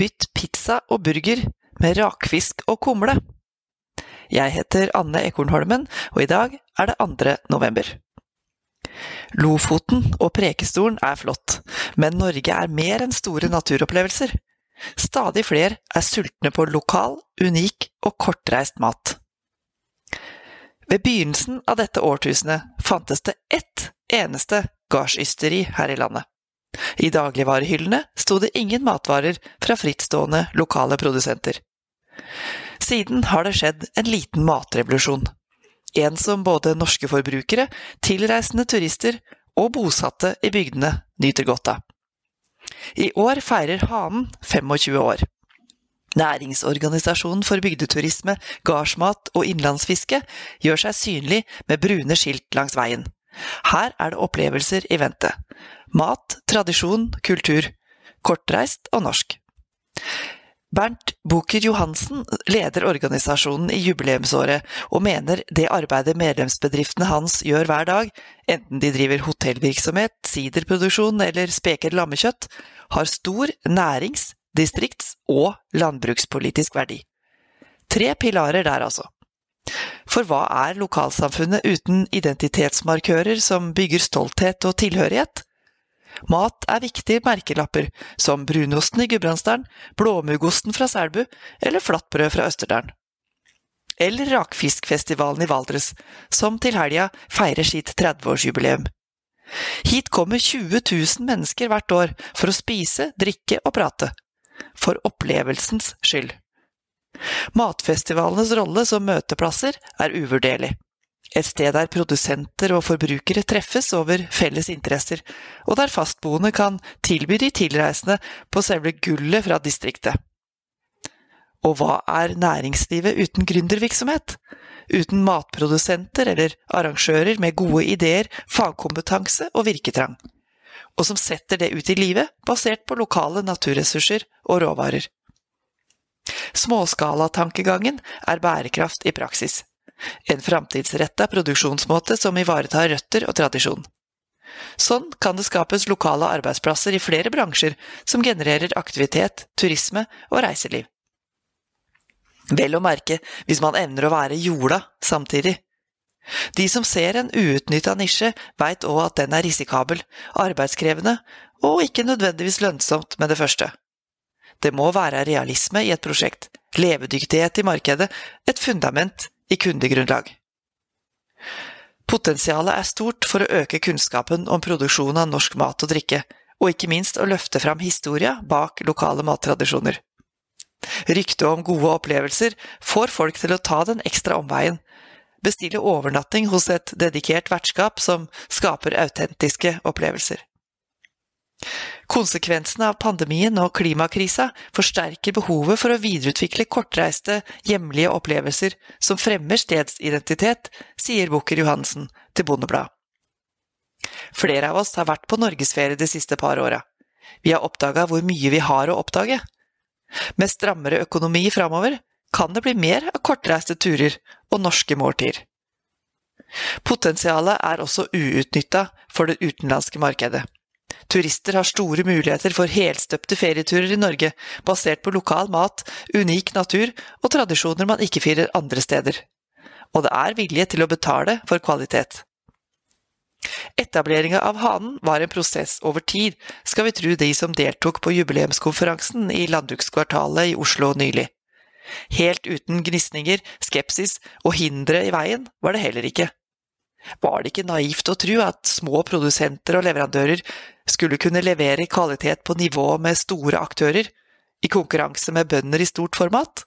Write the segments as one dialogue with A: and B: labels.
A: Bytt pizza og burger med rakfisk og kumle. Jeg heter Anne Ekornholmen, og i dag er det 2. november. Lofoten og Prekestolen er flott, men Norge er mer enn store naturopplevelser. Stadig flere er sultne på lokal, unik og kortreist mat. Ved begynnelsen av dette årtusenet fantes det ett eneste gardsysteri her i landet. I dagligvarehyllene sto det ingen matvarer fra frittstående lokale produsenter. Siden har det skjedd en liten matrevolusjon. En som både norske forbrukere, tilreisende turister og bosatte i bygdene nyter godt av. I år feirer Hanen 25 år. Næringsorganisasjonen for bygdeturisme, gardsmat og innlandsfiske gjør seg synlig med brune skilt langs veien. Her er det opplevelser i vente. Mat, tradisjon, kultur. Kortreist og norsk. Bernt Boker Johansen leder organisasjonen i jubileumsåret, og mener det arbeidet medlemsbedriftene hans gjør hver dag, enten de driver hotellvirksomhet, siderproduksjon eller speker lammekjøtt, har stor nærings-, distrikts- og landbrukspolitisk verdi. Tre pilarer der, altså. For hva er lokalsamfunnet uten identitetsmarkører som bygger stolthet og tilhørighet? Mat er viktige merkelapper, som brunosten i Gudbrandsdalen, blåmuggosten fra Selbu eller flatbrød fra Østerdalen. Eller rakfiskfestivalen i Valdres, som til helga feirer sitt 30-årsjubileum. Hit kommer 20 000 mennesker hvert år for å spise, drikke og prate. For opplevelsens skyld. Matfestivalenes rolle som møteplasser er uvurderlig. Et sted der produsenter og forbrukere treffes over felles interesser, og der fastboende kan tilby de tilreisende på selve gullet fra distriktet. Og hva er næringslivet uten gründervirksomhet? Uten matprodusenter eller arrangører med gode ideer, fagkompetanse og virketrang? Og som setter det ut i livet, basert på lokale naturressurser og råvarer. Småskalatankegangen er bærekraft i praksis. En framtidsretta produksjonsmåte som ivaretar røtter og tradisjon. Sånn kan det skapes lokale arbeidsplasser i flere bransjer som genererer aktivitet, turisme og reiseliv. Vel å merke hvis man evner å være jorda samtidig. De som ser en uutnytta nisje, veit òg at den er risikabel, arbeidskrevende og ikke nødvendigvis lønnsomt med det første. Det må være realisme i et prosjekt, levedyktighet i markedet, et fundament i kundegrunnlag. Potensialet er stort for å øke kunnskapen om produksjon av norsk mat og drikke, og ikke minst å løfte fram historia bak lokale mattradisjoner. Ryktet om gode opplevelser får folk til å ta den ekstra omveien, bestille overnatting hos et dedikert vertskap som skaper autentiske opplevelser. Konsekvensene av pandemien og klimakrisa forsterker behovet for å videreutvikle kortreiste, hjemlige opplevelser som fremmer stedsidentitet, sier Bukker Johansen til Bondeblad. Flere av oss har vært på norgesferie de siste par åra. Vi har oppdaga hvor mye vi har å oppdage. Med strammere økonomi framover kan det bli mer av kortreiste turer og norske måltider. Potensialet er også uutnytta for det utenlandske markedet. Turister har store muligheter for helstøpte ferieturer i Norge, basert på lokal mat, unik natur og tradisjoner man ikke firer andre steder. Og det er vilje til å betale for kvalitet. Etableringa av hanen var en prosess over tid, skal vi tro de som deltok på jubileumskonferansen i Landbrukskvartalet i Oslo nylig. Helt uten gnisninger, skepsis og hindre i veien var det heller ikke. Var det ikke naivt å tro at små produsenter og leverandører skulle kunne levere kvalitet på nivå med store aktører, i konkurranse med bønder i stort format?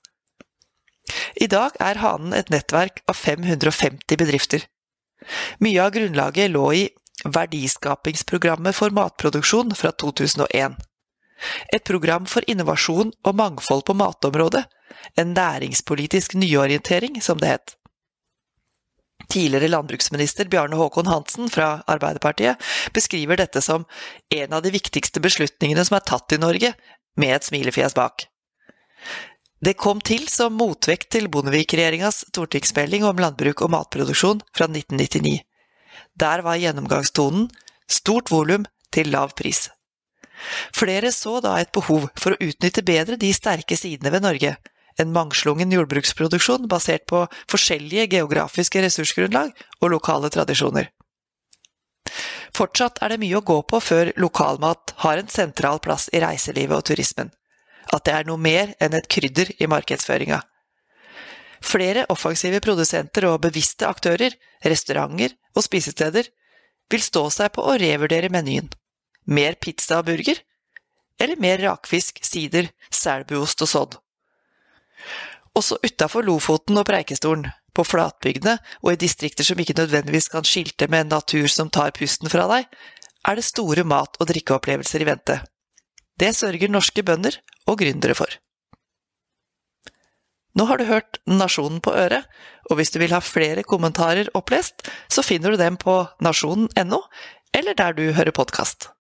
A: I dag er Hanen et nettverk av 550 bedrifter. Mye av grunnlaget lå i Verdiskapingsprogrammet for matproduksjon fra 2001. Et program for innovasjon og mangfold på matområdet, en næringspolitisk nyorientering, som det het. Tidligere landbruksminister Bjarne Håkon Hansen fra Arbeiderpartiet beskriver dette som en av de viktigste beslutningene som er tatt i Norge, med et smilefjes bak. Det kom til som motvekt til Bondevik-regjeringas stortingsmelding om landbruk og matproduksjon fra 1999. Der var gjennomgangstonen stort volum til lav pris. Flere så da et behov for å utnytte bedre de sterke sidene ved Norge, en mangslungen jordbruksproduksjon basert på forskjellige geografiske ressursgrunnlag og lokale tradisjoner. Fortsatt er det mye å gå på før lokalmat har en sentral plass i reiselivet og turismen. At det er noe mer enn et krydder i markedsføringa. Flere offensive produsenter og bevisste aktører, restauranter og spisesteder vil stå seg på å revurdere menyen. Mer pizza og burger? Eller mer rakfisk, sider, selbuost og sodd? Også utafor Lofoten og Preikestolen, på flatbygdene og i distrikter som ikke nødvendigvis kan skilte med en natur som tar pusten fra deg, er det store mat- og drikkeopplevelser i vente. Det sørger norske bønder og gründere for. Nå har du hørt Nasjonen på øret, og hvis du vil ha flere kommentarer opplest, så finner du dem på nasjonen.no, eller der du hører podkast.